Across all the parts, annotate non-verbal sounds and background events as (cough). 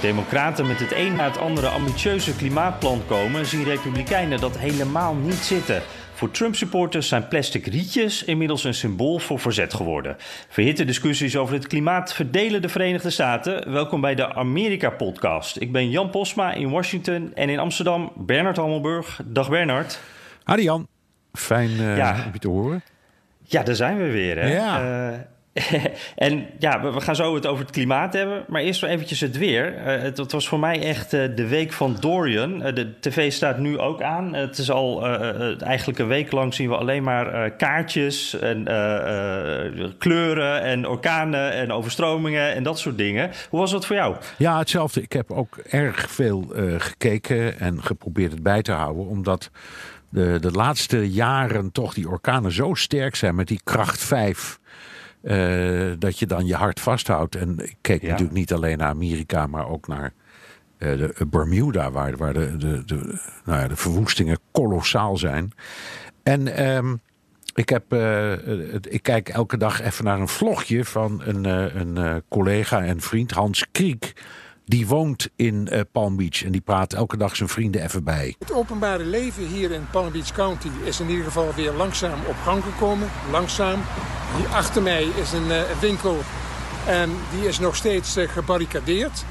Democraten met het een na het andere ambitieuze klimaatplan komen, zien Republikeinen dat helemaal niet zitten. Voor Trump-supporters zijn plastic rietjes inmiddels een symbool voor verzet geworden. Verhitte discussies over het klimaat verdelen de Verenigde Staten. Welkom bij de Amerika-podcast. Ik ben Jan Posma in Washington en in Amsterdam Bernard Hammelburg. Dag Bernard. Hadi Jan, fijn uh, Ja. om je te horen. Ja, daar zijn we weer. Hè? Ja. Eh, (laughs) en ja, we, gaan zo het over het klimaat hebben. Maar eerst wel eventjes het weer. Eh, het, was voor mij echt eh, de week van Dorian. Eh, de tv staat nu ook aan. het is al eigenlijk een week lang zien we alleen maar kaartjes en kleuren en orkanen en overstromingen en dat soort dingen. Hoe was dat voor jou? Ja, hetzelfde. Ik heb ook erg veel gekeken en geprobeerd het bij te houden. Omdat de, de laatste jaren toch die orkanen zo sterk zijn met die kracht 5. Eh, dat je dan je hart vasthoudt. En ik keek Ja. natuurlijk niet alleen naar Amerika, maar ook naar eh, de Bermuda, waar, waar de, de, de, nou ja, de verwoestingen kolossaal zijn. En ehm, ik, heb, eh, ik kijk elke dag even naar een vlogje van een, eh, een eh, collega en vriend, Hans Kriek. Die woont in eh, Palm Beach en die praat elke dag zijn vrienden even bij. Het openbare leven hier in Palm Beach County is in ieder geval weer langzaam op gang gekomen. Langzaam. Hier achter mij is een eh, winkel en die is nog steeds eh, gebarricadeerd.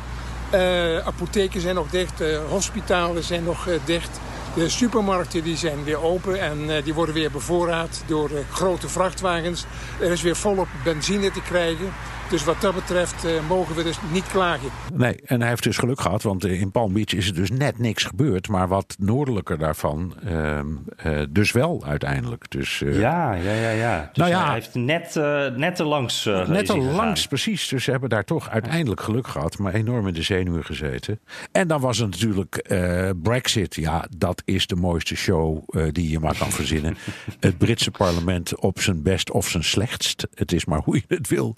Apotheken zijn nog dicht, hospitalen zijn nog dicht. De supermarkten die zijn weer open en die worden weer bevoorraad door grote vrachtwagens. Er is weer volop benzine te krijgen. Dus wat dat betreft eh, mogen we dus niet klagen. Nee, en hij heeft dus geluk gehad, want eh, in Palm Beach is er dus net niks gebeurd. Maar wat noordelijker daarvan, ehm, eh, dus wel uiteindelijk. Dus, eh, Ja, ja, ja, ja. Dus Nou ja. hij heeft net, net te langs Net al langs, precies. Dus ze hebben daar toch uiteindelijk geluk gehad, maar enorm in de zenuwen gezeten. En dan was er natuurlijk eh, Brexit. Ja, dat is de mooiste show eh, die je maar kan verzinnen. (laughs) Het Britse parlement op zijn best of zijn slechtst. Het is maar hoe je het wil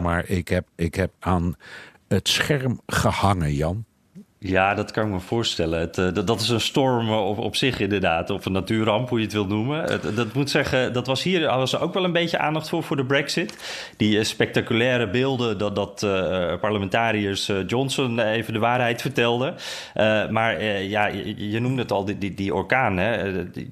Maar ik heb, ik heb aan het scherm gehangen, Jan. Ja, dat kan ik me voorstellen. Het, eh, dat, is een storm eh, op, op zich inderdaad, of een natuurramp, hoe je het wil noemen. Dat moet zeggen, dat was hier was er ook wel een beetje aandacht voor voor de Brexit. Die eh, spectaculaire beelden dat, dat parlementariërs Johnson even de waarheid vertelde. Maar ja, je, je noemde het al, die, die, die orkaan. Hè?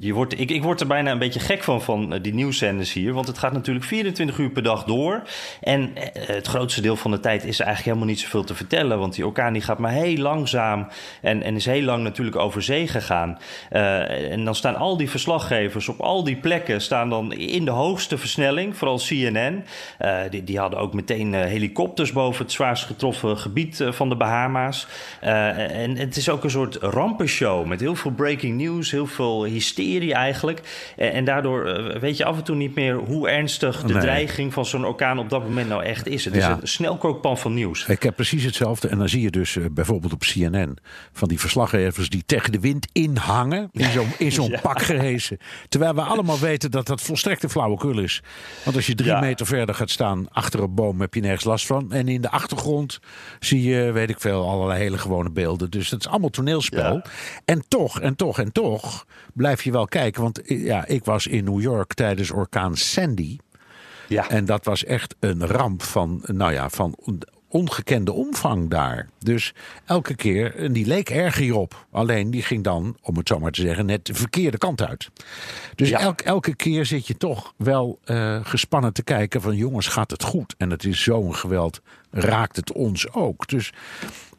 Je wordt, ik, ik word er bijna een beetje gek van, van die nieuwszenders hier. Want het gaat natuurlijk 24 uur per dag door. En het grootste deel van de tijd is er eigenlijk helemaal niet zoveel te vertellen. Want die orkaan die gaat maar heel langzaam en, en is heel lang natuurlijk over zee gegaan. Eh, en dan staan al die verslaggevers op al die plekken staan dan in de hoogste versnelling. Vooral CNN. Eh, die, die hadden ook meteen eh, helikopters boven het zwaarst getroffen gebied van de Bahama's. En het is ook een soort rampenshow met heel veel breaking news, heel veel hysterie eigenlijk. En, en daardoor weet je af en toe niet meer hoe ernstig de Nee. dreiging van zo'n orkaan op dat moment nou echt is. Het is een snelkookpan van nieuws. Ik heb precies hetzelfde. En dan zie je dus bijvoorbeeld op CNN van die verslaggevers die tegen de wind inhangen. In zo'n in zo'n (laughs) pak gehesen. Terwijl we allemaal weten dat dat volstrekte flauwekul is. Want als je drie Ja. meter verder gaat staan achter een boom heb je nergens last van. En in de achtergrond zie je, weet ik veel, allerlei hele gewone beelden. Dus dat is allemaal toneelspel. Ja. En toch, en toch, en toch blijf je wel kijken. Want eh, ja, ik was in New York tijdens orkaan Sandy. Ja. En dat was echt een ramp van, nou ja, van ongekende omvang daar. Dus elke keer, en die leek erg hierop. Alleen die ging dan, om het zo maar te zeggen, net de verkeerde kant uit. Dus Ja. elk, elke keer zit je toch wel eh, gespannen te kijken van jongens, gaat het goed? En het is zo'n geweld, raakt het ons ook? Dus,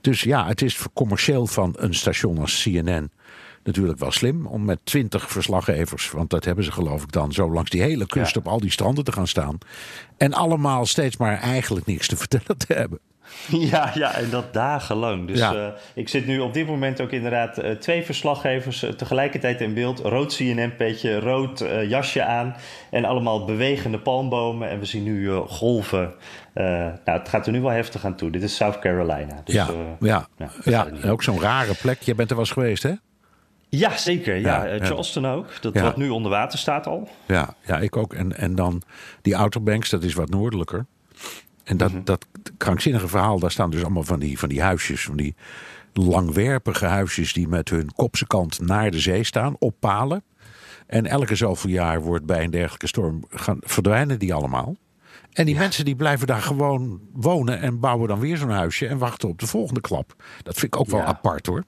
dus ja, het is commercieel van een station als CNN natuurlijk wel slim om met twintig verslaggevers, want dat hebben ze geloof ik dan, zo langs die hele kust Ja. op al die stranden te gaan staan. En allemaal steeds maar eigenlijk niks te (laughs) vertellen te hebben. Ja, ja, en dat dagenlang. Dus Ja. eh, ik zit nu op dit moment ook inderdaad eh, twee verslaggevers eh, tegelijkertijd in beeld. Rood CNN-petje, rood jasje aan en allemaal bewegende palmbomen. En we zien nu golven. Nou, het gaat er nu wel heftig aan toe. Dit is South Carolina. Dus, ja, ja, ja, ook zo'n rare plek. Jij bent er wel eens geweest, hè? Ja zeker. Ja, Ja, Eh, ja. Charleston ook. Dat wat nu onder water staat al. Ja, ja ik ook. En, en dan die Outer Banks, dat is wat noordelijker. En dat, Mhm. dat krankzinnige verhaal, daar staan dus allemaal van die, van die huisjes. Van die langwerpige huisjes die met hun kopse kant naar de zee staan, op palen. En elke zoveel jaar wordt bij een dergelijke storm gaan, verdwijnen die allemaal. En die mensen die blijven daar gewoon wonen en bouwen dan weer zo'n huisje en wachten op de volgende klap. Dat vind ik ook wel Ja. apart hoor.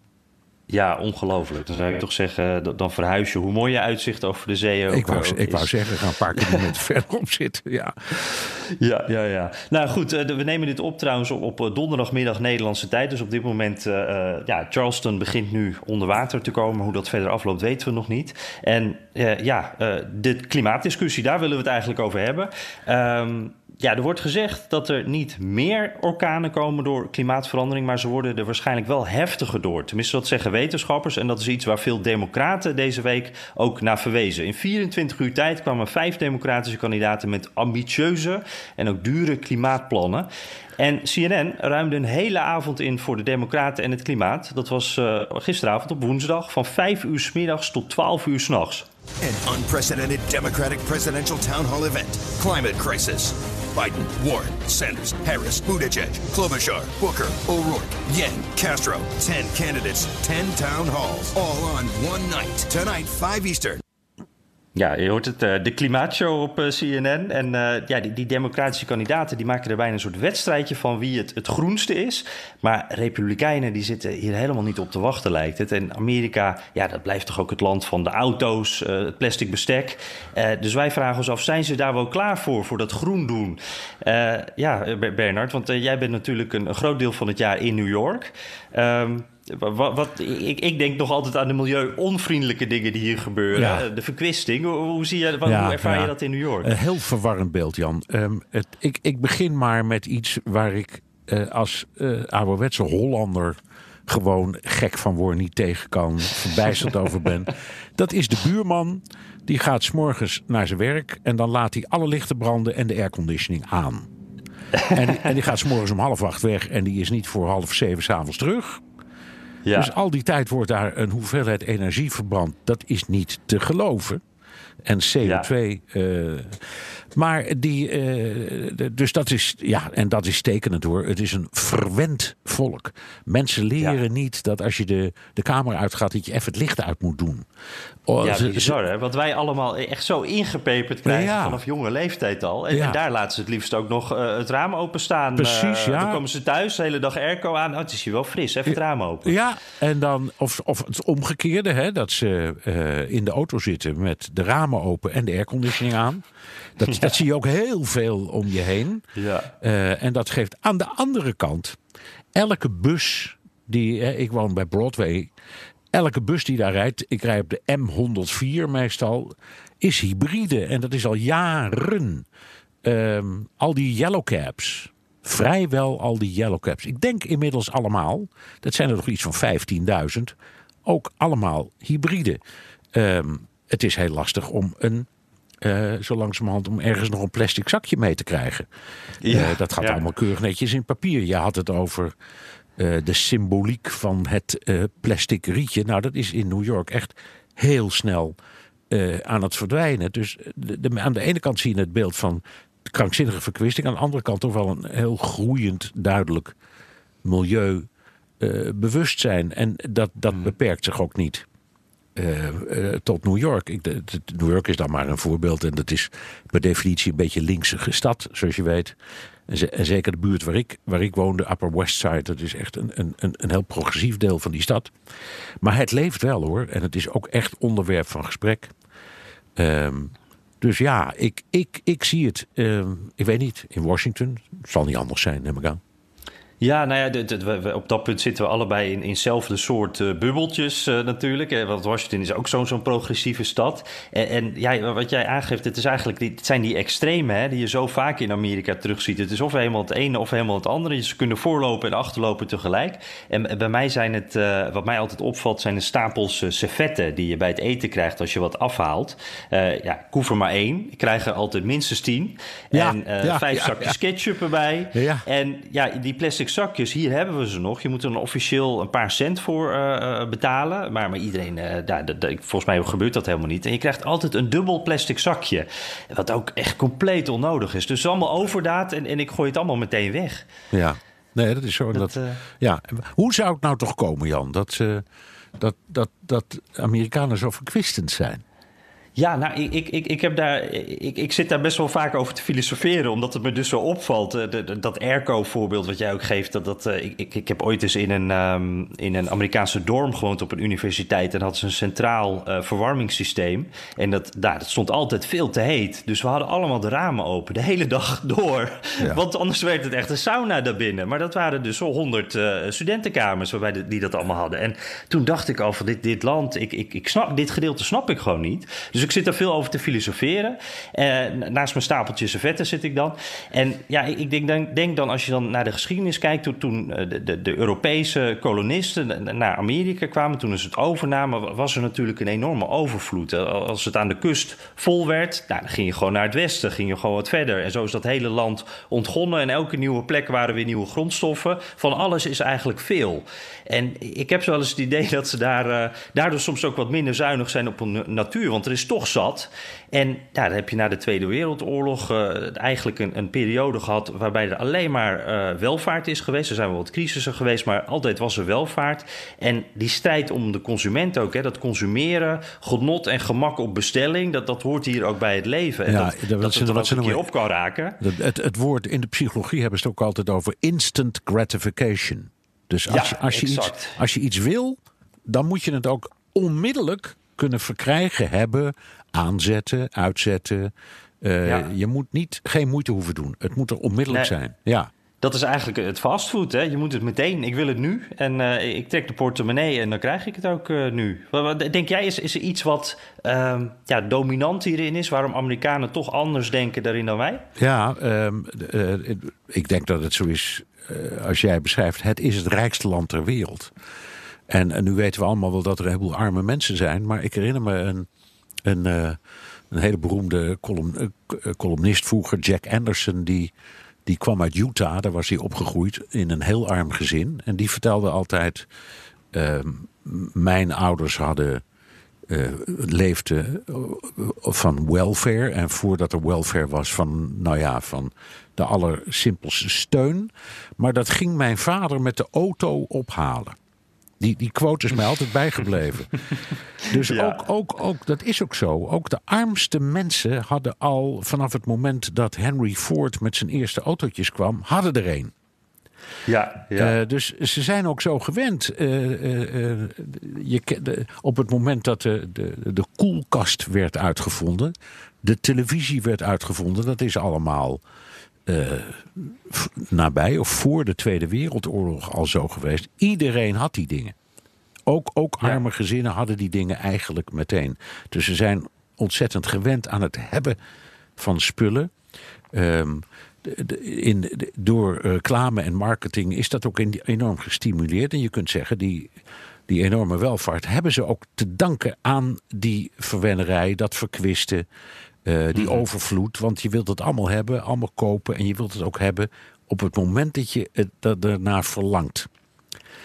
Ja, ongelooflijk. Dan zou ik toch zeggen, dan verhuis je. Hoe mooi je uitzicht over de zee ook, Ik wou, ook ik wou zeggen, ga een paar kilometer (laughs) verderop zitten. Ja. Ja, ja, ja. Nou goed, eh, we nemen dit op trouwens op, op eh, donderdagmiddag Nederlandse tijd. Dus op dit moment, eh, ja, Charleston begint nu onder water te komen. Hoe dat verder afloopt weten we nog niet. En ja, de klimaatdiscussie, daar willen we het eigenlijk over hebben. Ehm, ja, er wordt gezegd dat er niet meer orkanen komen door klimaatverandering, maar ze worden er waarschijnlijk wel heftiger door. Tenminste, dat zeggen wetenschappers. En dat is iets waar veel democraten deze week ook naar verwezen. In 24 uur tijd kwamen vijf democratische kandidaten met ambitieuze en ook dure klimaatplannen. En CNN ruimde een hele avond in voor de Democraten en het klimaat. Dat was eh, gisteravond op woensdag van 5 uur 's middags tot 12 uur s'nachts. An unprecedented Democratic presidential town hall event. Climate crisis. Biden, Warren, Sanders, Harris, Buttigieg, Klobuchar, Booker, O'Rourke, Yang, Castro. 10 candidates, 10 town halls. All on one night. Tonight, 5 Eastern. Ja, je hoort het, eh, de klimaatshow op eh, CNN. En eh, ja, die, die democratische kandidaten die maken er bijna een soort wedstrijdje van wie het, het groenste is. Maar republikeinen die zitten hier helemaal niet op te wachten, lijkt het. En Amerika, ja, dat blijft toch ook het land van de auto's, het plastic bestek. Dus wij vragen ons af, zijn ze daar wel klaar voor, voor dat groen doen? Ja, Ber- Bernard, want jij bent natuurlijk een, groot deel van het jaar in New York. Ehm, wat, wat, ik, ik denk nog altijd aan de milieu-onvriendelijke dingen die hier gebeuren. Ja. Eh, De verkwisting. Hoe, hoe zie je, wat, Ja, hoe ervaar ja. je dat in New York? Een heel verwarrend beeld, Jan. Ehm, het, ik, ik begin maar met iets waar ik eh, als eh ouderwetse Hollander gewoon gek van word, niet tegen kan, (laughs) verbijsterd over ben. Dat is de buurman. Die gaat s'morgens naar zijn werk en dan laat hij alle lichten branden en de airconditioning aan. En, die- en die gaat s'morgens om half acht weg en die is niet voor half zeven s'avonds terug. Ja. Dus al die tijd wordt daar een hoeveelheid energie verbrand. Dat is niet te geloven. En CO2. eh, maar die. eh, dus dat is. Ja, en dat is tekenend hoor. Het is een verwend volk. Mensen leren Ja. niet dat als je de, de kamer uitgaat. dat je even het licht uit moet doen. Oh, ja, bizar hè? Wat wij allemaal echt zo ingepeperd krijgen Ja. vanaf jonge leeftijd al. En, Ja. en daar laten ze het liefst ook nog eh, het raam openstaan. Precies, Eh, ja. Dan komen ze thuis, de hele dag airco aan. Oh, het is hier wel fris, even het raam open. Ja, en dan, of, of het omgekeerde, hè, dat ze in de auto zitten met de ramen open en de airconditioning aan. Dat, dat zie je ook heel veel om je heen. Ja. Eh, en dat geeft aan de andere kant, elke bus die, hè, ik woon bij Broadway, elke bus die daar rijdt, ik rijd op de M104 meestal, is hybride. En dat is al jaren. Ehm, al die yellow cabs. Vrijwel al die yellow cabs. Ik denk inmiddels allemaal, dat zijn er nog iets van 15.000, ook allemaal hybride. Ehm, het is heel lastig om een, eh, zo langzamerhand, om ergens nog een plastic zakje mee te krijgen. Ja, Eh, dat gaat ja. allemaal keurig netjes in papier. Je had het over eh, de symboliek van het eh, plastic rietje. Nou, dat is in New York echt heel snel eh, aan het verdwijnen. Dus de, de- aan de ene kant zie je het beeld van de krankzinnige verkwisting. Aan de andere kant toch wel een heel groeiend, duidelijk milieubewustzijn. en dat, dat beperkt zich ook niet eh, eh, tot New York. New York is dan maar een voorbeeld. En dat is per definitie een beetje linkse stad, zoals je weet. En, ze- en zeker de buurt waar ik, waar ik woonde, Upper West Side, dat is echt een, een, een een heel progressief deel van die stad. Maar het leeft wel hoor. En het is ook echt onderwerp van gesprek. Ehm, dus ja, ik, ik, ik zie het. ehm, ik weet niet, in Washington. Het zal niet anders zijn, neem ik aan. Ja, nou ja, op dat punt zitten we allebei in, in hetzelfde soort uh, bubbeltjes uh, natuurlijk. Want Washington is ook zo'n zo'n progressieve stad. En, en, ja, wat jij aangeeft, het, is eigenlijk, het zijn die extremen hè, die je zo vaak in Amerika terugziet. Het is of helemaal het ene of helemaal het andere. Ze kunnen voorlopen en achterlopen tegelijk. En bij mij zijn het, uh, wat mij altijd opvalt, zijn de stapels servetten die je bij het eten krijgt als je wat afhaalt. ja, ik hoef er maar één. Ik krijg er altijd minstens tien. Ja, en ja, vijf ja, zakjes ketchup erbij. En ja, die plastic zakjes, hier hebben we ze nog. Je moet er een officieel een paar cent voor uh, betalen. Maar, maar iedereen, uh, daar, volgens mij gebeurt dat helemaal niet. En je krijgt altijd een dubbel plastic zakje. Wat ook echt compleet onnodig is. Dus allemaal overdaad en, en ik gooi het allemaal meteen weg. Ja, nee, dat is zo. Dat, Dat, ja. Hoe zou het nou toch komen, Jan, dat, dat, dat, dat Amerikanen zo verkwistend zijn? Ja, nou, ik, ik, ik, ik, heb daar, ik, ik zit daar best wel vaak over te filosoferen, omdat het me dus zo opvalt. De, de, dat airco-voorbeeld wat jij ook geeft, dat, dat, ik, ik, ik heb ooit eens in een, um, in een Amerikaanse dorm gewoond op een universiteit en hadden ze een centraal uh, verwarmingssysteem. En dat, nou, dat stond altijd veel te heet. Dus we hadden allemaal de ramen open, de hele dag (laughs) door. Ja. Want anders werd het echt een sauna daarbinnen. Maar dat waren dus zo honderd uh, studentenkamers waarbij de, die dat allemaal hadden. En toen dacht ik al van dit, dit land, ik, ik, ik snap, dit gedeelte snap ik gewoon niet. Dus ik zit er veel over te filosoferen. Uh, naast mijn stapeltje servetten zit ik dan. En ja, ik denk, denk, denk dan als je dan naar de geschiedenis kijkt... toen, toen de, de, de, Europese kolonisten naar Amerika kwamen... toen ze het overnamen, was er natuurlijk een enorme overvloed. Als het aan de kust vol werd, nou, dan ging je gewoon naar het westen. ging je gewoon wat verder. En zo is dat hele land ontgonnen. En elke nieuwe plek waren weer nieuwe grondstoffen. Van alles is eigenlijk veel. En ik heb zo wel eens het idee dat ze daar, uh, daardoor soms ook wat minder zuinig zijn op hun natuur. Want er is toch zat. En ja, dan heb je na de Tweede Wereldoorlog uh, eigenlijk een, een, periode gehad waarbij er alleen maar uh, welvaart is geweest. Er zijn wel wat crisissen geweest, maar altijd was er welvaart. En die strijd om de consument ook, hè, dat consumeren, genot en gemak op bestelling, dat, dat hoort hier ook bij het leven. En Ja, dat, dat- dat, het er wat ook een keer op kan raken. Het, het, het woord in de psychologie hebben ze het ook altijd over instant gratification. Dus als, Ja, je, als, je iets, als je iets wil, dan moet je het ook onmiddellijk kunnen verkrijgen, hebben, aanzetten, uitzetten. Eh, Ja. Je moet niet, geen moeite hoeven doen. Het moet er onmiddellijk Nee. zijn. Ja. Dat is eigenlijk het fastfood. Je moet het meteen. Ik wil het nu. En eh, ik trek de portemonnee en dan krijg ik het ook eh, nu. Denk jij, is, is er iets wat ehm, ja, dominant hierin is? Waarom Amerikanen toch anders denken daarin dan wij? Ja, ehm, eh, ik denk dat het zo is, als jij beschrijft, het is het rijkste land ter wereld. En, nu weten we allemaal wel dat er een heleboel arme mensen zijn, maar ik herinner me een, een, een hele beroemde columnist vroeger, Jack Anderson, die, die kwam uit Utah, daar was hij opgegroeid in een heel arm gezin. En die vertelde altijd, ehm, mijn ouders hadden eh, leefde eh, van welfare. En voordat er welfare was van, nou ja, van de allersimpelste steun. Maar dat ging mijn vader met de auto ophalen. Die, die quote is mij altijd bijgebleven. (laughs) Dus Ja. ook, ook, ook, dat is ook zo. Ook de armste mensen hadden al vanaf het moment dat Henry Ford met zijn eerste autootjes kwam, hadden er een. Ja, Eh, dus ze zijn ook zo gewend. Eh, eh, je, de- op het moment dat de, de, de koelkast werd uitgevonden, de televisie werd uitgevonden, dat is allemaal eh, v- nabij of voor de Tweede Wereldoorlog al zo geweest. Iedereen had die dingen. Ook, ook Ja. arme gezinnen hadden die dingen eigenlijk meteen. Dus ze zijn ontzettend gewend aan het hebben van spullen. Ehm, de- de- in, de- door reclame en marketing is dat ook in- enorm gestimuleerd. En je kunt zeggen, die, die enorme welvaart hebben ze ook te danken aan die verwennerij, dat verkwisten, eh, die overvloed. Want je wilt het allemaal hebben, allemaal kopen. En je wilt het ook hebben op het moment dat je het ernaar verlangt.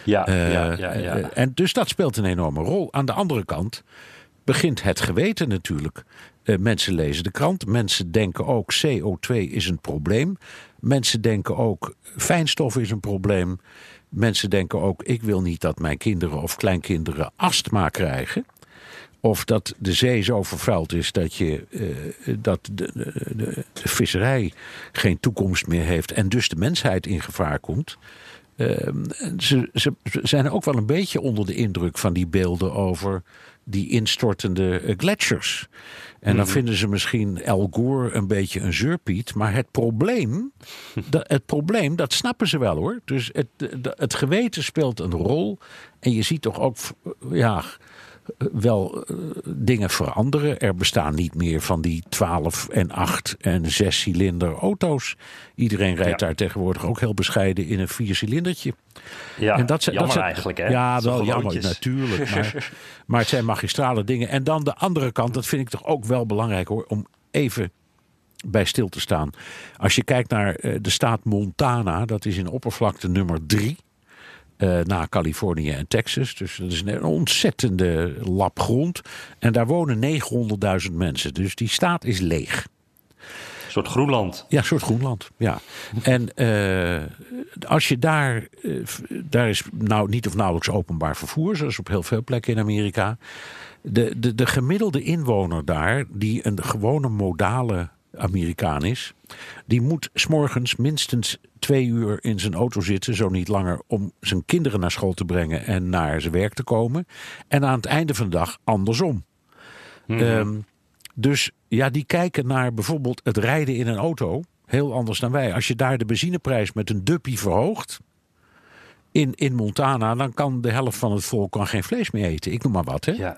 ja, Eh, ja, ja, ja. eh, en dus dat speelt een enorme rol. Aan de andere kant begint het geweten natuurlijk. Mensen lezen de krant. Mensen denken ook CO2 is een probleem. Mensen denken ook fijnstof is een probleem. Mensen denken ook ik wil niet dat mijn kinderen of kleinkinderen astma krijgen. Of dat de zee zo vervuild is dat, je, eh, dat de, de, de, visserij geen toekomst meer heeft en dus de mensheid in gevaar komt. Ehm, ze, ze, ze zijn ook wel een beetje onder de indruk van die beelden over die instortende uh, gletsjers. En dan vinden ze misschien El Gore een beetje een zeurpiet. Maar het probleem, (laughs) dat, het probleem, dat snappen ze wel hoor. Dus het, het geweten speelt een rol. En je ziet toch ook, ja, wel uh, dingen veranderen. Er bestaan niet meer van die 12 en 8 en 6 cilinder auto's. Iedereen rijdt ja. daar tegenwoordig ook heel bescheiden in een viercilindertje. Ja, en dat, jammer dat zijn, eigenlijk hè? Ja, wel jammer natuurlijk. Maar, (laughs) maar het zijn magistrale dingen. En dan de andere kant, dat vind ik toch ook wel belangrijk hoor, om even bij stil te staan. Als je kijkt naar uh, de staat Montana, dat is in oppervlakte nummer 3 uh, na Californië en Texas. Dus dat is een ontzettende lap grond. En daar wonen 900.000 mensen. Dus die staat is leeg. Een soort Groenland. Ja, een soort Groenland. Ja. En uh, als je daar. Uh, daar is nou niet of nauwelijks openbaar vervoer, zoals op heel veel plekken in Amerika. De, de, de gemiddelde inwoner daar, die een gewone modale Amerikaan is, die moet s'morgens minstens twee uur in zijn auto zitten, zo niet langer, om zijn kinderen naar school te brengen en naar zijn werk te komen. En aan het einde van de dag andersom. Mm -hmm. um, dus ja, die kijken naar bijvoorbeeld het rijden in een auto heel anders dan wij. Als je daar de benzineprijs met een duppie verhoogt, in, in Montana, dan kan de helft van het volk kan geen vlees meer eten. Ik noem maar wat. Hè? Ja.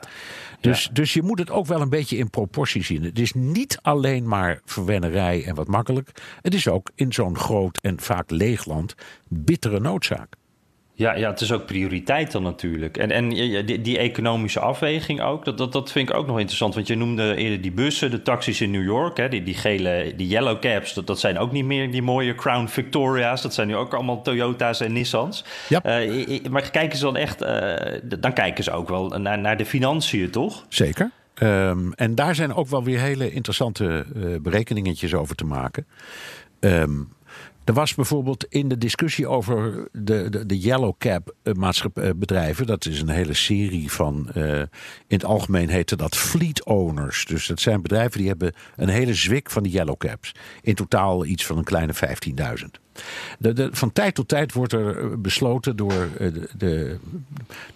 Dus, ja. dus je moet het ook wel een beetje in proportie zien. Het is niet alleen maar verwennerij en wat makkelijk. Het is ook in zo'n groot en vaak leeg land bittere noodzaak. Ja, ja, het is ook prioriteit dan natuurlijk. En, en die, die economische afweging ook, dat, dat, dat vind ik ook nog interessant. Want je noemde eerder die bussen, de taxis in New York, hè, die, die gele, die yellow cabs, dat, dat zijn ook niet meer die mooie Crown Victoria's. Dat zijn nu ook allemaal Toyota's en Nissans. Ja. Uh, maar kijken ze dan echt, uh, dan kijken ze ook wel naar, naar de financiën, toch? Zeker. Um, en daar zijn ook wel weer hele interessante uh, berekeningetjes over te maken. Um, er was bijvoorbeeld in de discussie over de, de, de Yellow Cab bedrijven. Dat is een hele serie van. Uh, in het algemeen heette dat fleet owners. Dus dat zijn bedrijven die hebben een hele zwik van die Yellow Cabs. In totaal iets van een kleine 15.000. De, de, van tijd tot tijd wordt er besloten door de, de,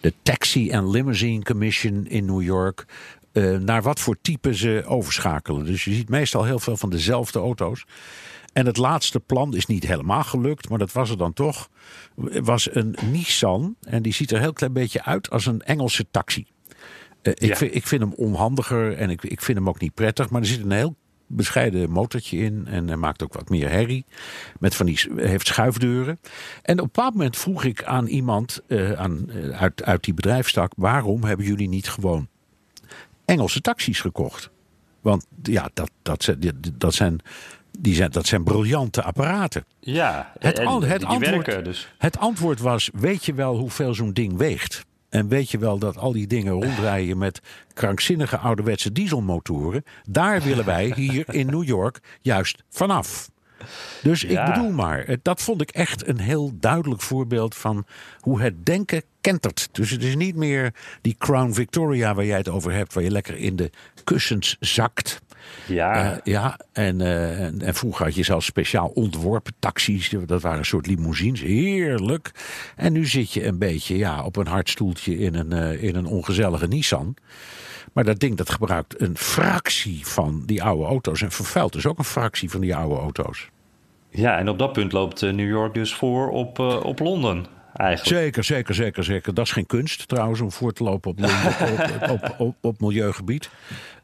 de Taxi and Limousine Commission in New York. Uh, naar wat voor type ze overschakelen. Dus je ziet meestal heel veel van dezelfde auto's. En het laatste plan is niet helemaal gelukt, maar dat was er dan toch. Was een Nissan. En die ziet er heel klein beetje uit als een Engelse taxi. Uh, ja. ik, vind, ik vind hem onhandiger en ik, ik vind hem ook niet prettig. Maar er zit een heel bescheiden motortje in. En hij maakt ook wat meer herrie. Met van die, heeft schuifdeuren. En op een bepaald moment vroeg ik aan iemand uh, aan, uh, uit, uit die bedrijfstak. Waarom hebben jullie niet gewoon Engelse taxis gekocht? Want ja, dat, dat, dat zijn die zijn, dat zijn briljante apparaten. Ja, het, en, het, die antwoord, werken dus. het antwoord was: weet je wel hoeveel zo'n ding weegt? En weet je wel dat al die dingen rondrijden met krankzinnige ouderwetse dieselmotoren? Daar willen wij hier in New York juist vanaf. Dus Ja. ik bedoel maar, eh, dat vond ik echt een heel duidelijk voorbeeld van hoe het denken kentert. Dus het is niet meer die Crown Victoria waar jij het over hebt, waar je lekker in de kussens zakt. Ja, Eh, ja, en, eh, en, en vroeger had je zelfs speciaal ontworpen taxis. Dat waren een soort limousines. Heerlijk. En nu zit je een beetje ja, op een hard stoeltje in een, eh, in een ongezellige Nissan. Maar dat ding dat gebruikt een fractie van die oude auto's. En vervuilt dus ook een fractie van die oude auto's. ja, en op dat punt loopt New York dus voor op, op Londen eigenlijk. Zeker, zeker, zeker, zeker. Dat is geen kunst trouwens om voor te lopen op, (laughs) op, op, op, op milieugebied.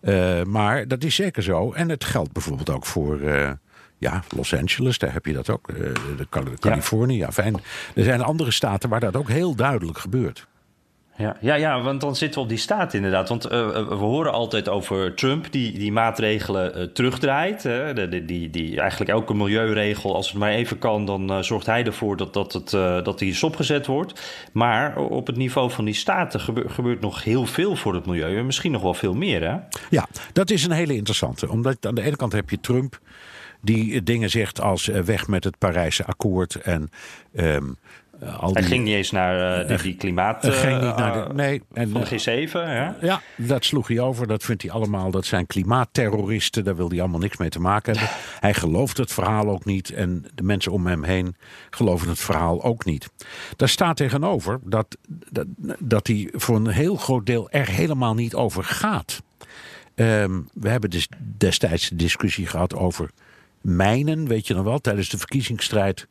Uh, maar dat is zeker zo. En het geldt bijvoorbeeld ook voor uh, ja, Los Angeles. Daar heb je dat ook. Uh, de Cali Californië. Ja. fijn. Er zijn andere staten waar dat ook heel duidelijk gebeurt. Ja, ja, ja, want dan zitten we op die staat inderdaad. Want uh, we horen altijd over Trump die, die maatregelen uh, terugdraait. Hè? Die, die, eigenlijk elke milieuregel, als het maar even kan, dan zorgt hij ervoor dat, dat, het, dat die stopgezet wordt. Maar op het niveau van die staten gebeurt, nog heel veel voor het milieu. En misschien nog wel veel meer, hè? Ja, dat is een hele interessante. Omdat aan de ene kant heb je Trump die dingen zegt als weg met het Parijse akkoord en... Um, al Hij die- ging niet eens naar eh, die, klimaat... eh, ging eh, niet naar de, nee, en, van eh, de G7, ja. Ja, dat sloeg hij over. Dat vindt hij allemaal. Dat zijn klimaatterroristen. Daar wil hij allemaal niks mee te maken hebben. Hij gelooft het verhaal ook niet. En de mensen om hem heen geloven het verhaal ook niet. Daar staat tegenover dat, dat, dat hij voor een heel groot deel er helemaal niet over gaat. Ehm, we hebben dus destijds de discussie gehad over mijnen. Weet je nog wel? Tijdens de verkiezingsstrijd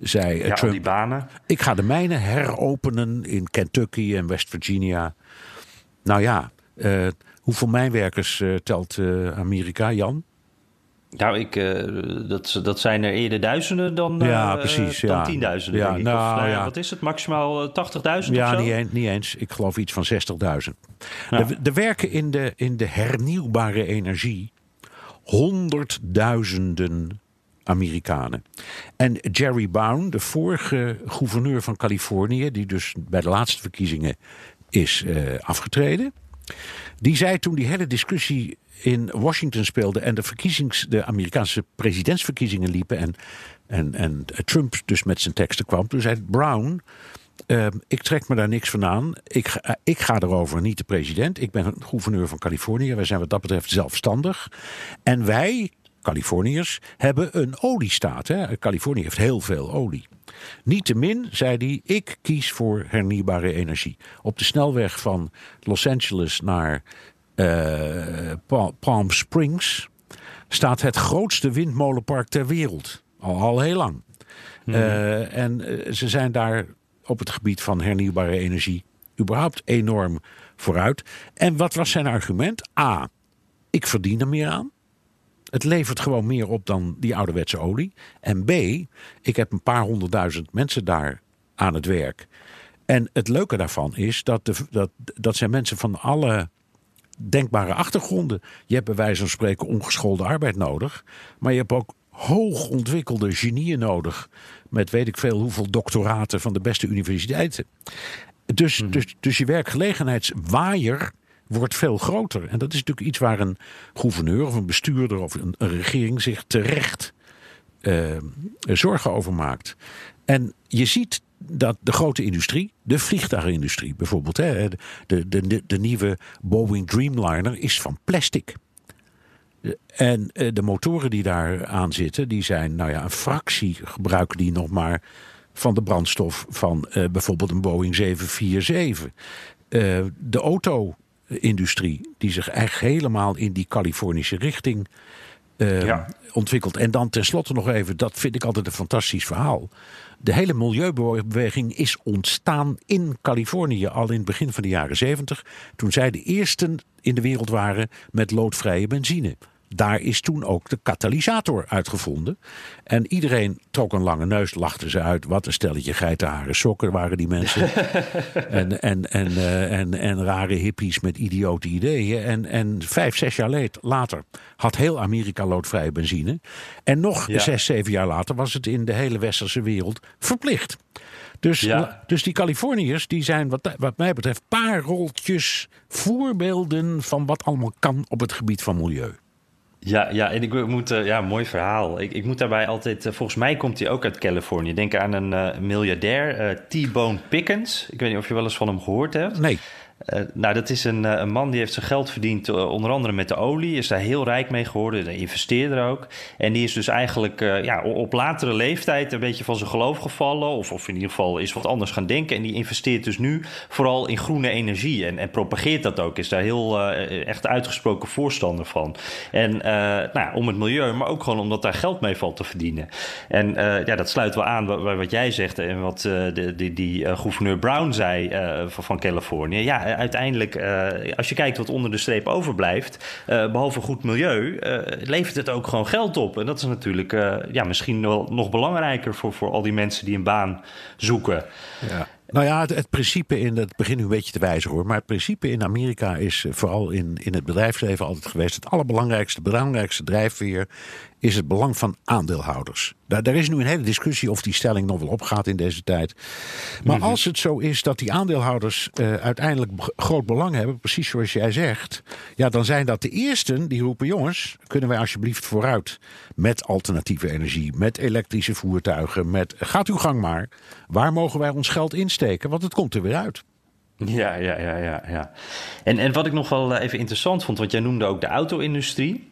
zei eh, Ja, Trump. die banen. Ik ga de mijnen heropenen in Kentucky en West Virginia. Nou ja, eh, hoeveel mijnwerkers eh, telt eh, Amerika, Jan? Nou, ik, eh, dat, dat zijn er eerder duizenden dan, eh, Ja, precies, dan ja. tienduizenden, Ja, denk ik. nou, of, nou ja. Wat is het? Maximaal eh, 80.000 Ja, of zo? niet, een- niet eens. Ik geloof iets van 60.000. Ja. Er, er werken in de, in de hernieuwbare energie honderdduizenden Amerikanen. En Jerry Brown, de vorige gouverneur van Californië, die dus bij de laatste verkiezingen is eh, afgetreden. Die zei toen die hele discussie in Washington speelde en de, verkiezings, de Amerikaanse presidentsverkiezingen liepen en, en, en Trump dus met zijn teksten kwam. Toen zei Brown, eh, ik trek me daar niks van aan. Ik, ga- eh, ik ga erover, niet de president. Ik ben een gouverneur van Californië. Wij zijn wat dat betreft zelfstandig. En wij, Californiërs, hebben een oliestaat. Hè? Californië heeft heel veel olie. Niettemin, zei hij, ik kies voor hernieuwbare energie. Op de snelweg van Los Angeles naar eh, Pa- Palm Springs staat het grootste windmolenpark ter wereld. Al, al heel lang. Eh, en eh, ze zijn daar op het gebied van hernieuwbare energie überhaupt enorm vooruit. En wat was zijn argument? A, ik verdien er meer aan. Het levert gewoon meer op dan die ouderwetse olie. En B, ik heb een paar honderdduizend mensen daar aan het werk. En het leuke daarvan is dat, de, dat, dat zijn mensen van alle denkbare achtergronden. Je hebt bij wijze van spreken ongeschoolde arbeid nodig. Maar je hebt ook hoog ontwikkelde genieën nodig. Met weet ik veel hoeveel doctoraten van de beste universiteiten. Dus, dus, dus je werkgelegenheidswaaier wordt veel groter. En dat is natuurlijk iets waar een gouverneur of een bestuurder of een, regering zich terecht eh, zorgen over maakt. En je ziet dat de grote industrie, de vliegtuigindustrie bijvoorbeeld, hè, de, de, de, nieuwe Boeing Dreamliner is van plastic. En eh, de motoren die daar aan zitten, die zijn, nou ja, een fractie gebruiken die nog maar van de brandstof van eh, bijvoorbeeld een Boeing 747. Eh, de auto-industrie, die zich echt helemaal in die Californische richting eh, Ja. ontwikkelt. En dan tenslotte nog even, dat vind ik altijd een fantastisch verhaal. De hele milieubeweging is ontstaan in Californië al in het begin van de jaren 70. Toen zij de eersten in de wereld waren met loodvrije benzine. Daar is toen ook de katalysator uitgevonden. En iedereen trok een lange neus, lachten ze uit. Wat een stelletje geitenharen sokken waren die mensen. (laughs) en, en, en, eh, en, en rare hippies met idiote ideeën. En, en vijf, zes jaar later had heel Amerika loodvrije benzine. En nog Ja. zes, zeven jaar later was het in de hele westerse wereld verplicht. Dus, Ja. dus die Californiërs die zijn wat, wat mij betreft pareltjes, voorbeelden van wat allemaal kan op het gebied van milieu. Ja, ja, en ik moet, eh, ja, mooi verhaal. Ik, ik moet daarbij altijd, eh, volgens mij komt hij ook uit Californië. Denk aan een eh, miljardair, T-Bone Pickens. Ik weet niet of je wel eens van hem gehoord hebt. Nee, Eh, nou, dat is een, eh, een man die heeft zijn geld verdiend, eh, onder andere met de olie. Is daar heel rijk mee geworden, een investeerder ook. En die is dus eigenlijk ja, op latere leeftijd een beetje van zijn geloof gevallen. Of, of in ieder geval is wat anders gaan denken. En die investeert dus nu vooral in groene energie. En, en propageert dat ook. Is daar heel echt uitgesproken voorstander van. En nou, om het milieu, maar ook gewoon omdat daar geld mee valt te verdienen. En ja, dat sluit wel aan bij, wat jij zegt en wat de, die, gouverneur Brown zei van, van Californië. Ja, eh, uiteindelijk, eh, als je kijkt wat onder de streep overblijft, eh, behalve goed milieu, levert het ook gewoon geld op. En dat is natuurlijk ja, misschien wel nog belangrijker voor, voor al die mensen die een baan zoeken. Ja. Nou ja, het, het principe in, het begint nu een beetje te wijzen hoor, maar het principe in Amerika is vooral in, in het bedrijfsleven altijd geweest. Het allerbelangrijkste, belangrijkste drijfveer is het belang van aandeelhouders. Daar, daar is nu een hele discussie of die stelling nog wel opgaat in deze tijd. Maar als het zo is dat die aandeelhouders eh, uiteindelijk groot belang hebben, precies zoals jij zegt, ja, dan zijn dat de eersten die roepen: jongens, kunnen wij alsjeblieft vooruit met alternatieve energie, met elektrische voertuigen, met gaat uw gang maar. Waar mogen wij ons geld insteken? Want het komt er weer uit. Ja, ja, ja, ja. ja. En, en wat ik nog wel even interessant vond, want jij noemde ook de auto-industrie.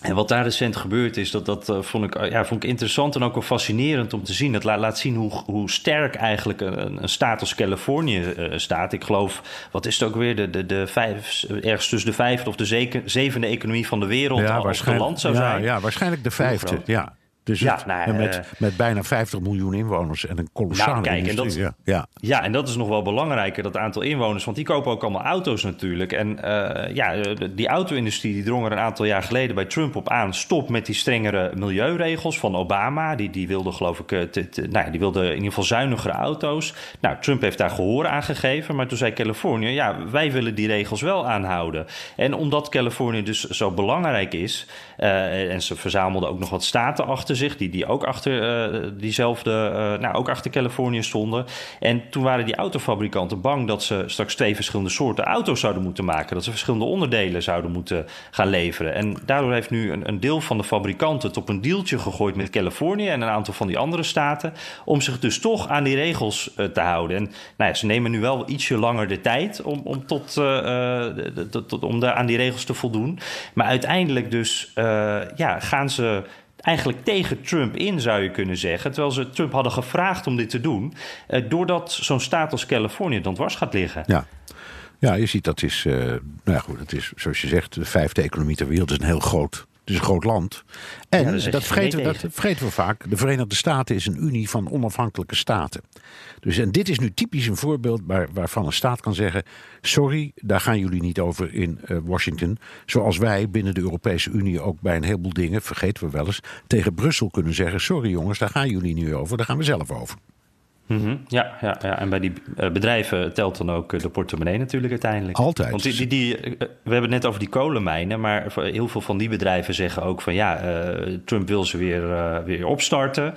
En wat daar recent gebeurd is, dat, dat uh, vond, ik, ja, vond ik interessant en ook wel fascinerend om te zien. Het laat, laat zien hoe, hoe sterk eigenlijk een, een staat als Californië uh, staat. Ik geloof, wat is het ook weer, de, de, de vijf, ergens tussen de vijfde of de zeke, zevende economie van de wereld ja, als land zou ja, zijn. Ja, waarschijnlijk de vijfde, ja. Dus Ja, het- nou, met, eh, met bijna 50 miljoen inwoners en een kolossale Nou, kijk, en industrie. dat- ja. Ja. Ja, en dat is nog wel belangrijker, dat aantal inwoners. Want die kopen ook allemaal auto's natuurlijk. En eh, ja, de- die auto-industrie die drong er een aantal jaar geleden bij Trump op aan. Stop met die strengere milieuregels van Obama. Die, die wilde geloof ik, eh, te- te- nou ja, die wilde in ieder geval zuinigere auto's. Nou, Trump heeft daar gehoor aan gegeven. Maar toen zei Californië, ja, wij willen die regels wel aanhouden. En omdat Californië dus zo belangrijk is... eh, en ze verzamelden ook nog wat staten achter zich... die, die ook achter eh, diezelfde, eh, nou, ook achter Californië stonden. En toen waren die autofabrikanten bang dat ze straks twee verschillende soorten auto's zouden moeten maken. Dat ze verschillende onderdelen zouden moeten gaan leveren. En daardoor heeft nu een, een deel van de fabrikanten het op een deeltje gegooid met Californië en een aantal van die andere staten. Om zich dus toch aan die regels te houden. En nou ja, ze nemen nu wel ietsje langer de tijd om, om, tot, de- om daar aan die regels te voldoen. Maar uiteindelijk dus ja, gaan ze eigenlijk tegen Trump in, zou je kunnen zeggen. Terwijl ze Trump hadden gevraagd om dit te doen. eh, doordat zo'n staat als Californië dan dwars gaat liggen. Ja. Ja, je ziet dat is, eh, nou ja, goed, het is zoals je zegt, de vijfde economie ter wereld. Is een heel groot, is een groot land. En Ja, dat, je vergeten, we, dat vergeten we vaak. De Verenigde Staten is een unie van onafhankelijke staten. Dus en dit is nu typisch een voorbeeld waar, waarvan een staat kan zeggen: sorry, daar gaan jullie niet over in eh, Washington. Zoals wij binnen de Europese Unie ook bij een heleboel dingen, vergeten we wel eens, tegen Brussel kunnen zeggen: sorry jongens, daar gaan jullie niet over, daar gaan we zelf over. Mhm. Ja, ja, ja, en bij die eh, bedrijven telt dan ook eh, de portemonnee natuurlijk uiteindelijk. Altijd. Want die, die, die, eh, we hebben het net over die kolenmijnen, maar heel veel van die bedrijven zeggen ook van ja, Trump wil ze weer, weer opstarten.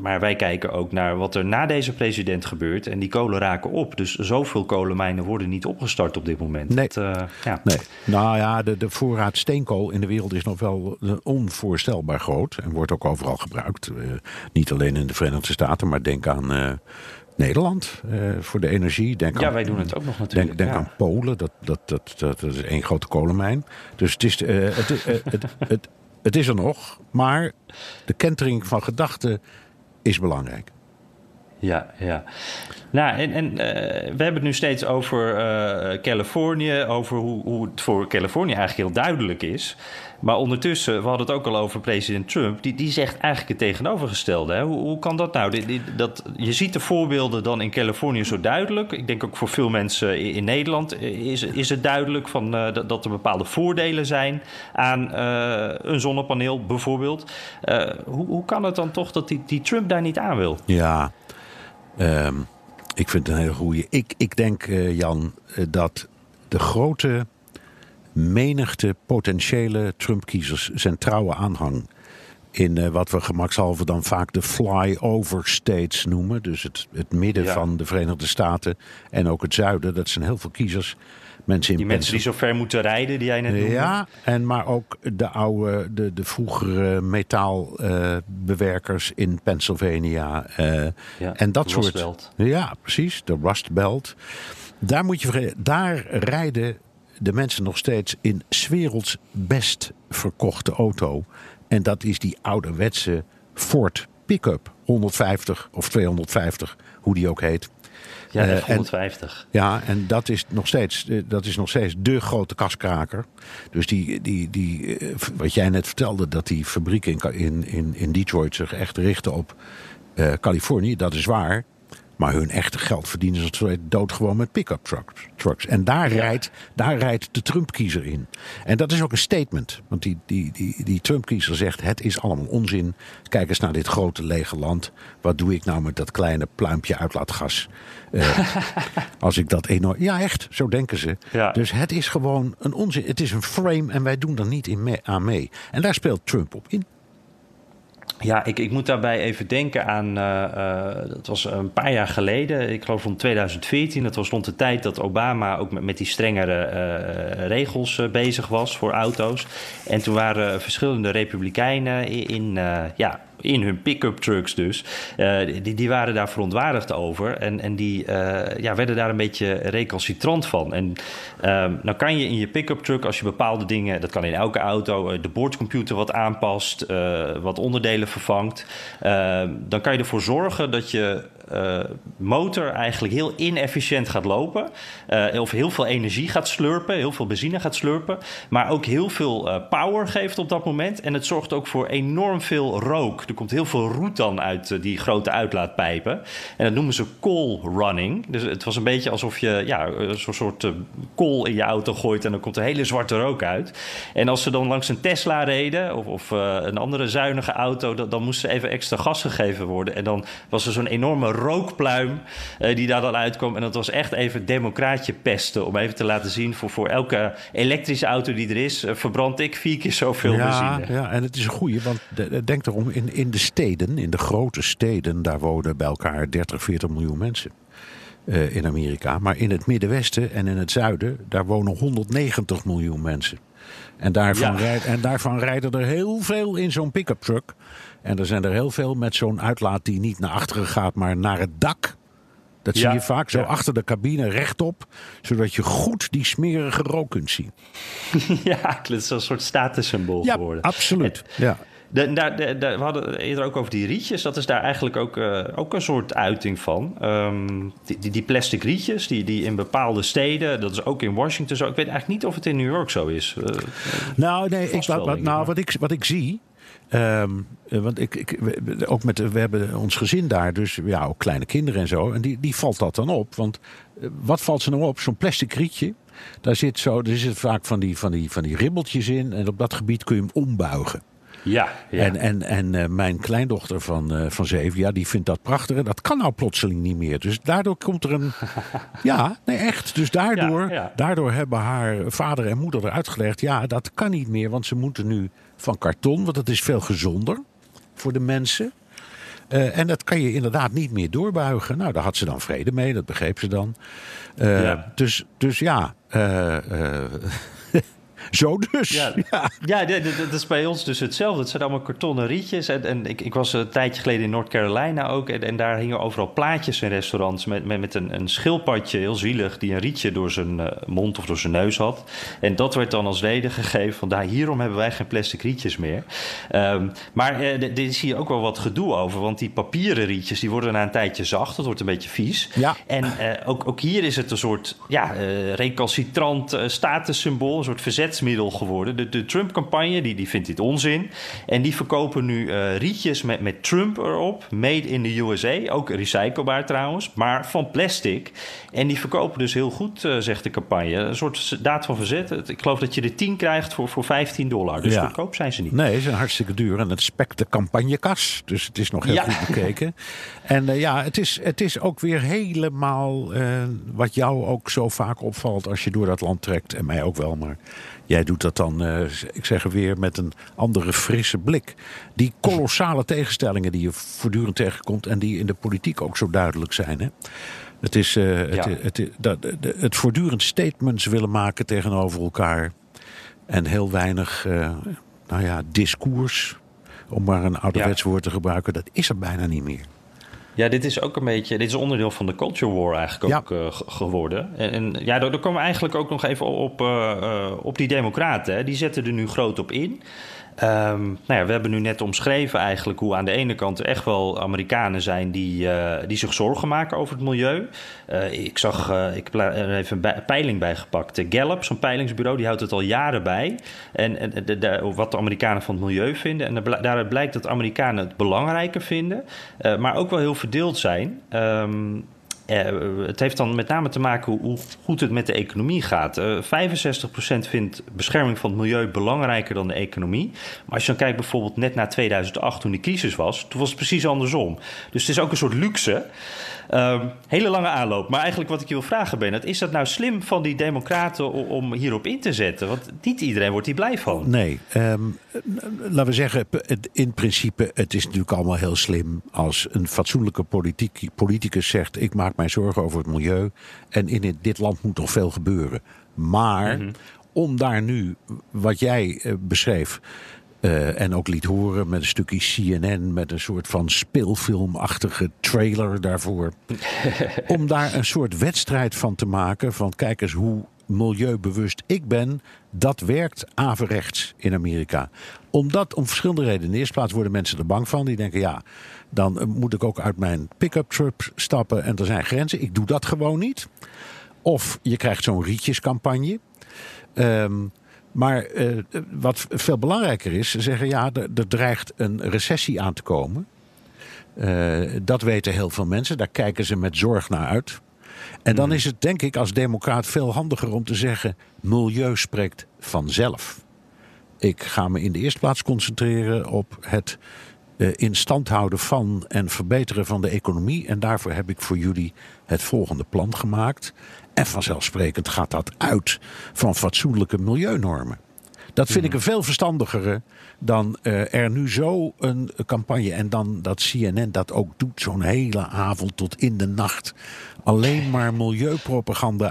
Maar wij kijken ook naar wat er na deze president gebeurt en die kolen raken op. Dus zoveel kolenmijnen worden niet opgestart op dit moment. Nee. Dat, ja. Nee. Nou ja, de, de voorraad steenkool in de wereld is nog wel onvoorstelbaar groot. En wordt ook overal gebruikt. Niet alleen in de Verenigde Staten, maar denk aan eh, Nederland eh, voor de energie. Denk Ja, aan, wij doen het ook nog natuurlijk, Denk, denk ja. aan Polen, dat, dat, dat, dat, is één grote kolenmijn. Dus het is, eh, het, het, het, het is er nog, maar de kentering van gedachten is belangrijk. Ja, ja. Nou, en, en we hebben het nu steeds over Californië, over hoe, hoe het voor Californië eigenlijk heel duidelijk is. Maar ondertussen, we hadden het ook al over president Trump, die, die zegt eigenlijk het tegenovergestelde. Hè? Hoe, hoe kan dat nou? Dat, je ziet de voorbeelden dan in Californië zo duidelijk. Ik denk ook voor veel mensen in, in Nederland is, is het duidelijk van, eh, dat, dat er bepaalde voordelen zijn aan eh, een zonnepaneel bijvoorbeeld. Eh, hoe, hoe kan het dan toch dat die, die Trump daar niet aan wil? Ja, ehm, ik vind het een hele goede. Ik, ik denk, Jan, dat de grote menigte potentiële Trump-kiezers zijn trouwe aanhang in eh, wat we gemakshalve dan vaak de flyover states noemen. Dus het, het midden Ja. van de Verenigde Staten en ook het zuiden. Dat zijn heel veel kiezers. Mensen in Die mensen die zo ver moeten rijden, die jij net noemde. ja, en maar ook de oude, de, de vroegere metaalbewerkers in Pennsylvania. eh, Ja, en dat soort. Ja, precies, de Rust Belt. Daar moet je daar rijden de mensen nog steeds in 's werelds best verkochte auto. En dat is die ouderwetse Ford pick-up 150 of 250, hoe die ook heet. Ja, Eh, en- F150. ja, en dat is nog steeds, eh, dat is nog steeds de grote kaskraker. Dus die, die, die, eh, wat jij net vertelde, dat die fabriek in, in, in, in Detroit zich echt richten op eh, Californië, dat is waar. Maar hun echte geld verdienen ze doodgewoon met pick-up trucks, trucks. En daar, rijdt, daar rijdt de Trump-kiezer in. En dat is ook een statement. Want die, die, die, die Trump-kiezer zegt: het is allemaal onzin. Kijk eens naar dit grote lege land. Wat doe ik nou met dat kleine pluimpje uitlaatgas? Eh, (laughs) als ik dat enorm. Ja, echt, zo denken ze. Ja. Dus het is gewoon een onzin. Het is een frame en wij doen er niet in mee, aan mee. En daar speelt Trump op in. Ja, ik, ik moet daarbij even denken aan. Uh, dat was een paar jaar geleden, ik geloof rond 2014. Dat was rond de tijd dat Obama ook met, met die strengere uh, regels bezig was voor auto's. En toen waren verschillende Republikeinen in, in ja, in hun pick-up trucks dus. Uh, die, die waren daar verontwaardigd over. En, en die uh, ja, werden daar een beetje recalcitrant van. En uh, nou kan je in je pick-up truck, als je bepaalde dingen... dat kan in elke auto, eh, de boordcomputer wat aanpast... wat onderdelen vervangt... dan kan je ervoor zorgen dat je uh, motor eigenlijk heel inefficiënt gaat lopen. Uh, of heel veel energie gaat slurpen, heel veel benzine gaat slurpen. Maar ook heel veel uh, power geeft op dat moment. En het zorgt ook voor enorm veel rook. Er komt heel veel roet dan uit die grote uitlaatpijpen. En dat noemen ze coal running. Dus het was een beetje alsof je ja, zo'n soort kool in je auto gooit en dan komt er hele zwarte rook uit. En als ze dan langs een Tesla reden of, of een andere zuinige auto, dan, dan moest er even extra gas gegeven worden. En dan was er zo'n enorme rookpluim uh, die daar dan uitkwam. En dat was echt even democraatje pesten. Om even te laten zien, voor, voor elke elektrische auto die er is, uh, verbrand ik vier keer zoveel ja, benzine. Ja, en het is een goeie, want de, denk erom, in, in de steden, in de grote steden, daar wonen bij elkaar 30, 40 miljoen mensen. Uh, in Amerika. Maar in het Middenwesten en in het zuiden, daar wonen 190 miljoen mensen. En daarvan, ja. en daarvan rijden er heel veel in zo'n pick-up truck. En er zijn er heel veel met zo'n uitlaat die niet naar achteren gaat, maar naar het dak. Dat zie je vaak zo achter de cabine rechtop, zodat je goed die smerige rook kunt zien. (laughs) ja, het is een soort statussymbool ja, geworden. Absoluut. ja. De, daar, de, de, we hadden het eerder ook over die rietjes. Dat is daar eigenlijk ook, uh, ook een soort uiting van. Um, die, die, die, plastic rietjes, die, die in bepaalde steden, dat is ook in Washington zo. Ik weet eigenlijk niet of het in New York zo is. Uh, nou, nee, ik, wat, wat, nou, wat, ik, wat ik zie. Um, want ik, ik, ook met, we hebben ons gezin daar, dus ja, ook kleine kinderen en zo. En die, die valt dat dan op. Want wat valt ze nou op? Zo'n plastic rietje. Daar zit, zo, er zit vaak van die, van, die, van die ribbeltjes in. En op dat gebied kun je hem ombuigen. Ja, ja. En, en, en uh, mijn kleindochter van, uh, van zeven, ja, die vindt dat prachtig. En dat kan nou plotseling niet meer. Dus daardoor komt er een. (laughs) ja, nee, echt. Dus daardoor, ja, ja. daardoor hebben haar vader en moeder eruit gelegd. Ja, dat kan niet meer, want ze moeten nu van karton, want dat is veel gezonder voor de mensen. Uh, en dat kan je inderdaad niet meer doorbuigen. Nou, daar had ze dan vrede mee, dat begreep ze dan. Uh, ja. Dus, dus ja. Uh, zo dus. Ja, (laughs) ja. ja dat is bij ons dus hetzelfde. Het zijn allemaal kartonnen rietjes. En, en ik, ik, was een tijdje geleden in North Carolina ook. En, en, daar hingen overal plaatjes in restaurants met, met, met een, een schildpadje, heel zielig, die een rietje door zijn uh, mond of door zijn neus had. En dat werd dan als reden gegeven van daar, hierom hebben wij geen plastic rietjes meer. Um, maar uh, dit zie je ook wel wat gedoe over. Want die papieren rietjes die worden na een tijdje zacht. Dat wordt een beetje vies. Ja. En uh, ook, ook hier is het een soort ja, recalcitrant statussymbool, een soort verzet geworden. De, de Trump-campagne die, die vindt dit onzin. En die verkopen nu uh, rietjes met, met Trump erop. Made in the USA. Ook recyclebaar trouwens. Maar van plastic. En die verkopen dus heel goed, uh, zegt de campagne. Een soort daad van verzet. Ik geloof dat je er 10 krijgt voor, voor 15 dollar. Dus ja. goedkoop zijn ze niet. Nee, ze zijn hartstikke duur. En het spekt de campagnekas. Dus het is nog heel ja. goed bekeken. (laughs) en uh, ja, het is, het is ook weer helemaal wat jou ook zo vaak opvalt als je door dat land trekt. En mij ook wel, maar Jij doet dat dan, uh, ik zeg weer, met een andere frisse blik. Die kolossale tegenstellingen die je voortdurend tegenkomt en die in de politiek ook zo duidelijk zijn. Hè? Het is uh, ja. het, het, het, dat, het, voortdurend statements willen maken tegenover elkaar. En heel weinig, uh, nou ja, discours. Om maar een ouderwets ja. woord te gebruiken, dat is er bijna niet meer. Ja, dit is ook een beetje. Dit is onderdeel van de culture war eigenlijk ook ja. uh, geworden. En, en ja, daar, daar komen we eigenlijk ook nog even op, uh, uh, op die Democraten. Hè. Die zetten er nu groot op in. Um, nou ja, we hebben nu net omschreven eigenlijk hoe aan de ene kant er echt wel Amerikanen zijn die, uh, die zich zorgen maken over het milieu. Uh, ik zag, uh, ik heb er even een peiling bij gepakt. Gallup, zo'n peilingsbureau, die houdt het al jaren bij. En, en wat de Amerikanen van het milieu vinden. En daaruit blijkt dat Amerikanen het belangrijker vinden, maar ook wel heel verdeeld zijn. Um, uh, het heeft dan met name te maken hoe, goed het met de economie gaat. Uh, 65% vindt bescherming van het milieu belangrijker dan de economie. Maar als je dan kijkt bijvoorbeeld net na 2008, toen die crisis was, toen was het precies andersom. Dus het is ook een soort luxe. Um, hele lange aanloop. Maar eigenlijk wat ik je wil vragen, Bernard... is dat nou slim van die democraten om hierop in te zetten? Want niet iedereen wordt hier blij van. Nee, um, laten we zeggen, in principe... het is natuurlijk allemaal heel slim als een fatsoenlijke politiek, politicus zegt... ik maak mij zorgen over het milieu en in dit land moet nog veel gebeuren. Maar mm -hmm. om daar nu, wat jij uh, beschreef... Uh, en ook liet horen met een stukje CNN, met een soort van speelfilmachtige trailer daarvoor. (laughs) om daar een soort wedstrijd van te maken: van kijk eens hoe milieubewust ik ben. Dat werkt averechts in Amerika. Omdat, om verschillende redenen. In de eerste plaats worden mensen er bang van. Die denken: ja, dan moet ik ook uit mijn pick-up truck stappen. En er zijn grenzen. Ik doe dat gewoon niet. Of je krijgt zo'n rietjescampagne. Um, maar uh, wat veel belangrijker is, ze zeggen ja, er, er dreigt een recessie aan te komen. Uh, dat weten heel veel mensen, daar kijken ze met zorg naar uit. En dan is het denk ik als democraat veel handiger om te zeggen: milieu spreekt vanzelf. Ik ga me in de eerste plaats concentreren op het uh, in stand houden van en verbeteren van de economie. En daarvoor heb ik voor jullie het volgende plan gemaakt. En vanzelfsprekend gaat dat uit van fatsoenlijke milieunormen. Dat vind ik een veel verstandigere dan uh, er nu zo een campagne. En dan dat CNN dat ook doet, zo'n hele avond tot in de nacht. Alleen maar milieupropaganda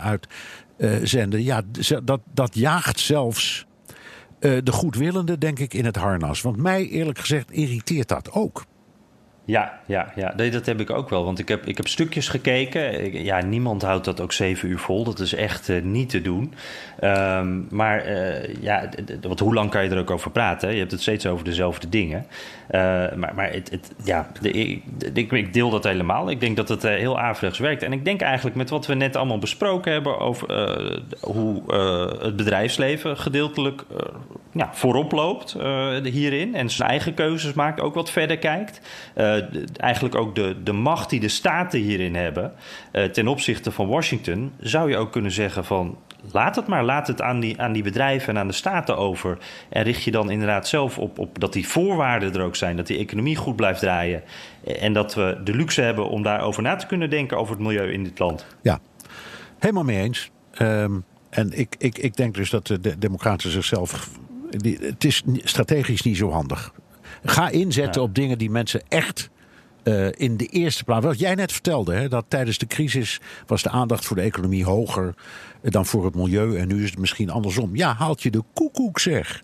uitzenden. Uh, ja, dat, dat jaagt zelfs uh, de goedwillende, denk ik, in het harnas. Want mij eerlijk gezegd irriteert dat ook. Ja, ja, ja. Dat heb ik ook wel. Want ik heb, ik heb stukjes gekeken. ja, niemand houdt dat ook zeven uur vol. Dat is echt uh, niet te doen. Um, maar uh, ja, want hoe lang kan je er ook over praten? Je hebt het steeds over dezelfde dingen. Uh, maar maar het, het, ja, de, ik, ik, deel dat helemaal. Ik denk dat het heel averechts werkt. En ik denk eigenlijk met wat we net allemaal besproken hebben... over hoe het bedrijfsleven gedeeltelijk ja, voorop loopt hierin... en zijn eigen keuzes maakt, ook wat verder kijkt... Eigenlijk ook de, de macht die de staten hierin hebben ten opzichte van Washington, zou je ook kunnen zeggen van laat het maar, laat het aan die, aan die bedrijven en aan de staten over. En richt je dan inderdaad zelf op, op dat die voorwaarden er ook zijn, dat die economie goed blijft draaien. En dat we de luxe hebben om daarover na te kunnen denken over het milieu in dit land. Ja, helemaal mee eens. Um, en ik, ik, ik denk dus dat de Democraten zichzelf. Die, het is strategisch niet zo handig. Ga inzetten ja. op dingen die mensen echt uh, in de eerste plaats. Wat jij net vertelde, hè, dat tijdens de crisis was de aandacht voor de economie hoger dan voor het milieu. En nu is het misschien andersom. Ja, haalt je de koekoek zeg.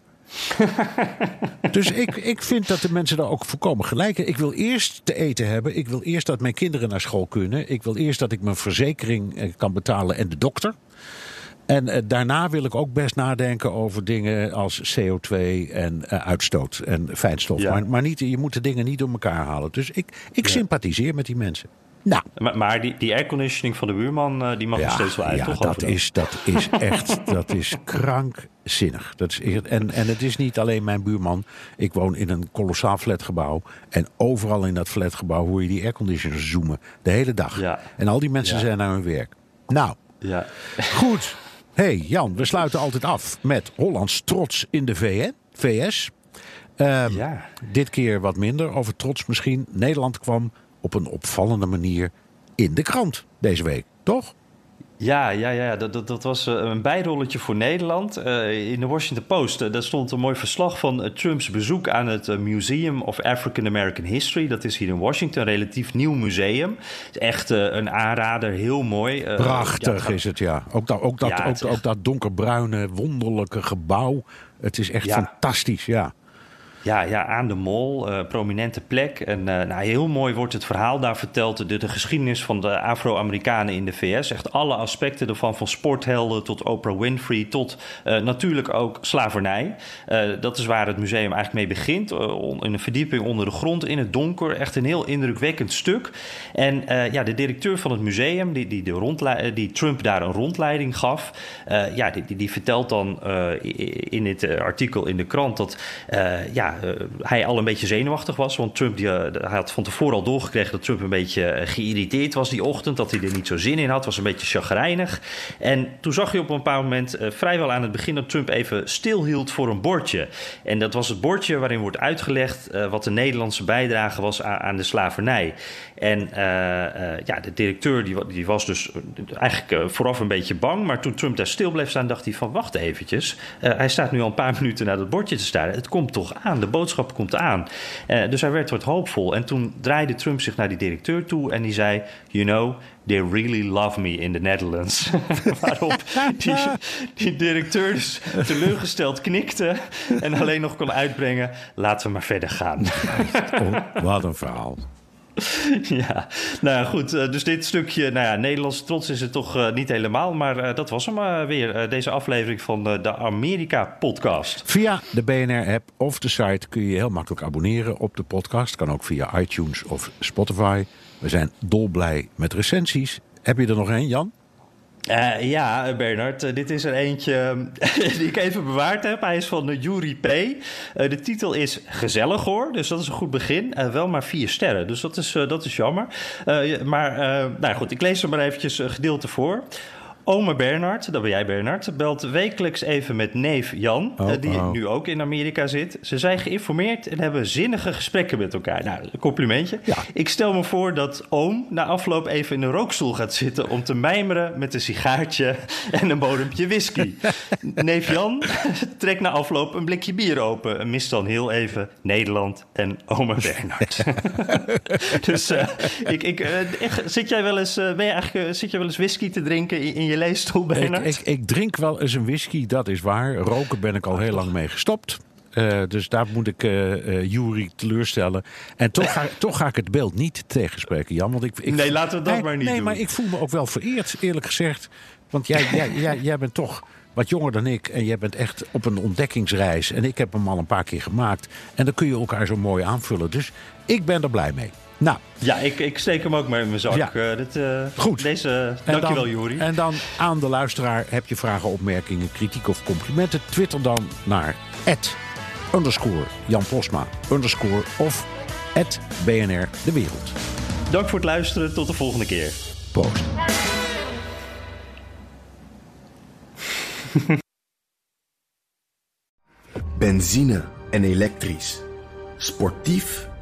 (laughs) dus ik, ik vind dat de mensen daar ook voorkomen gelijk hebben. Ik wil eerst te eten hebben. Ik wil eerst dat mijn kinderen naar school kunnen. Ik wil eerst dat ik mijn verzekering kan betalen en de dokter. En uh, daarna wil ik ook best nadenken over dingen als CO2 en uh, uitstoot en fijnstof. Ja. Maar, maar niet, je moet de dingen niet door elkaar halen. Dus ik, ik ja. sympathiseer met die mensen. Nou. Maar, maar die, die airconditioning van de buurman, uh, die mag ja, nog steeds wel uit, ja, toch? Dat is, dat is (laughs) echt, dat is krankzinnig. Dat is, en, en het is niet alleen mijn buurman. Ik woon in een kolossaal flatgebouw. En overal in dat flatgebouw hoor je die airconditioners zoomen. De hele dag. Ja. En al die mensen zijn naar hun werk. Nou, ja. goed hey Jan, we sluiten altijd af met Hollands trots in de VN, VS. Um, ja. Dit keer wat minder over trots misschien. Nederland kwam op een opvallende manier in de krant deze week, toch? Ja, ja, ja dat, dat, dat was een bijrolletje voor Nederland. Uh, in de Washington Post uh, daar stond een mooi verslag van uh, Trumps bezoek aan het Museum of African American History. Dat is hier in Washington, een relatief nieuw museum. Echt een aanrader, heel mooi. Prachtig ja, is het, ja. Ook dat, ook dat, ja, ook, echt... ook dat donkerbruine, wonderlijke gebouw. Het is echt fantastisch, ja. Ja, ja, aan de mol, uh, prominente plek. En uh, nou, heel mooi wordt het verhaal daar verteld. De, de geschiedenis van de Afro-Amerikanen in de VS. Echt alle aspecten ervan, van sporthelden tot Oprah Winfrey... tot uh, natuurlijk ook slavernij. dat is waar het museum eigenlijk mee begint. in een verdieping onder de grond, in het donker. Echt een heel indrukwekkend stuk. En ja, de directeur van het museum, die, die, de die Trump daar een rondleiding gaf... ja, die, die, die vertelt dan in dit artikel in de krant dat... ja, ja, hij al een beetje zenuwachtig was. Want Trump die, hij had van tevoren al doorgekregen dat Trump een beetje geïrriteerd was die ochtend. Dat hij er niet zo zin in had. Was een beetje chagrijnig. En toen zag je op een bepaald moment, vrijwel aan het begin, dat Trump even stilhield voor een bordje. En dat was het bordje waarin wordt uitgelegd wat de Nederlandse bijdrage was aan, de slavernij. En ja, de directeur die, die was dus eigenlijk vooraf een beetje bang. Maar toen Trump daar stil bleef staan, dacht hij van wacht eventjes. Hij staat nu al een paar (laughs) minuten naar dat bordje te staren. Het komt toch aan, de boodschap komt aan. Uh, dus hij werd wat hoopvol. En toen draaide Trump zich naar die directeur toe en die zei... You know, they really love me in the Netherlands. (laughs) Waarop die, directeur dus teleurgesteld knikte... en alleen nog kon uitbrengen, laten we maar verder gaan. (laughs) wat een verhaal. (laughs) ja, nou ja, goed. Eh, dus dit stukje, nou ja, Nederlandse trots is het toch uh, niet helemaal. Maar uh, dat was hem weer, deze aflevering van de Amerika-podcast. Via de BNR-app of de site kun je je heel makkelijk abonneren op de podcast. Kan ook via iTunes of Spotify. We zijn dolblij met recensies. Heb je er nog één, Jan? Uh, ja, Bernard, uh, dit is er eentje (laughs) die ik even bewaard heb. Hij is van uh, Yuri P. de titel is Gezellig hoor, dus dat is een goed begin. wel maar vier sterren, dus dat is, dat is jammer. maar nou goed, ik lees er maar eventjes een gedeelte voor. Ome Bernard, dat ben jij Bernard, belt wekelijks even met neef Jan, oh, die oh. nu ook in Amerika zit. Ze zijn geïnformeerd en hebben zinnige gesprekken met elkaar. Nou, een complimentje. Ja. Ik stel me voor dat oom na afloop even in een rookstoel gaat zitten om te mijmeren met een sigaartje (laughs) en een bodempje whisky. (laughs) neef Jan (laughs) trekt na afloop een blikje bier open en mist dan heel even Nederland en ome Bernard. dus uh, ik, ik, uh, zit jij wel eens, ben je eigenlijk, zit jij wel eens whisky te drinken in, in je leesstoel, ik, ik, ik, drink wel eens een whisky, dat is waar. Roken ben ik al heel lang mee gestopt. Uh, dus daar moet ik uh, uh, teleurstellen. En toch ga, (laughs) toch ga ik het beeld niet tegenspreken, Jan. Want ik, ik nee, laten we dat nee, maar niet nee, doen. maar ik voel me ook wel vereerd, eerlijk gezegd. Want jij, jij, jij, jij bent toch wat jonger dan ik. En jij bent echt op een ontdekkingsreis. En ik heb hem al een paar keer gemaakt. En dan kun je elkaar zo mooi aanvullen. Dus ik ben er blij mee. Nou. Ja, ik, ik steek hem ook maar in mijn zak. Ja. Uh, dit, uh, Goed. Deze, en dankjewel, Juri. En dan aan de luisteraar. Heb je vragen, opmerkingen, kritiek of complimenten? Twitter dan naar underscore Jan Posma underscore of BNR De Wereld. Dank voor het luisteren. Tot de volgende keer. Post. Benzine en elektrisch. Sportief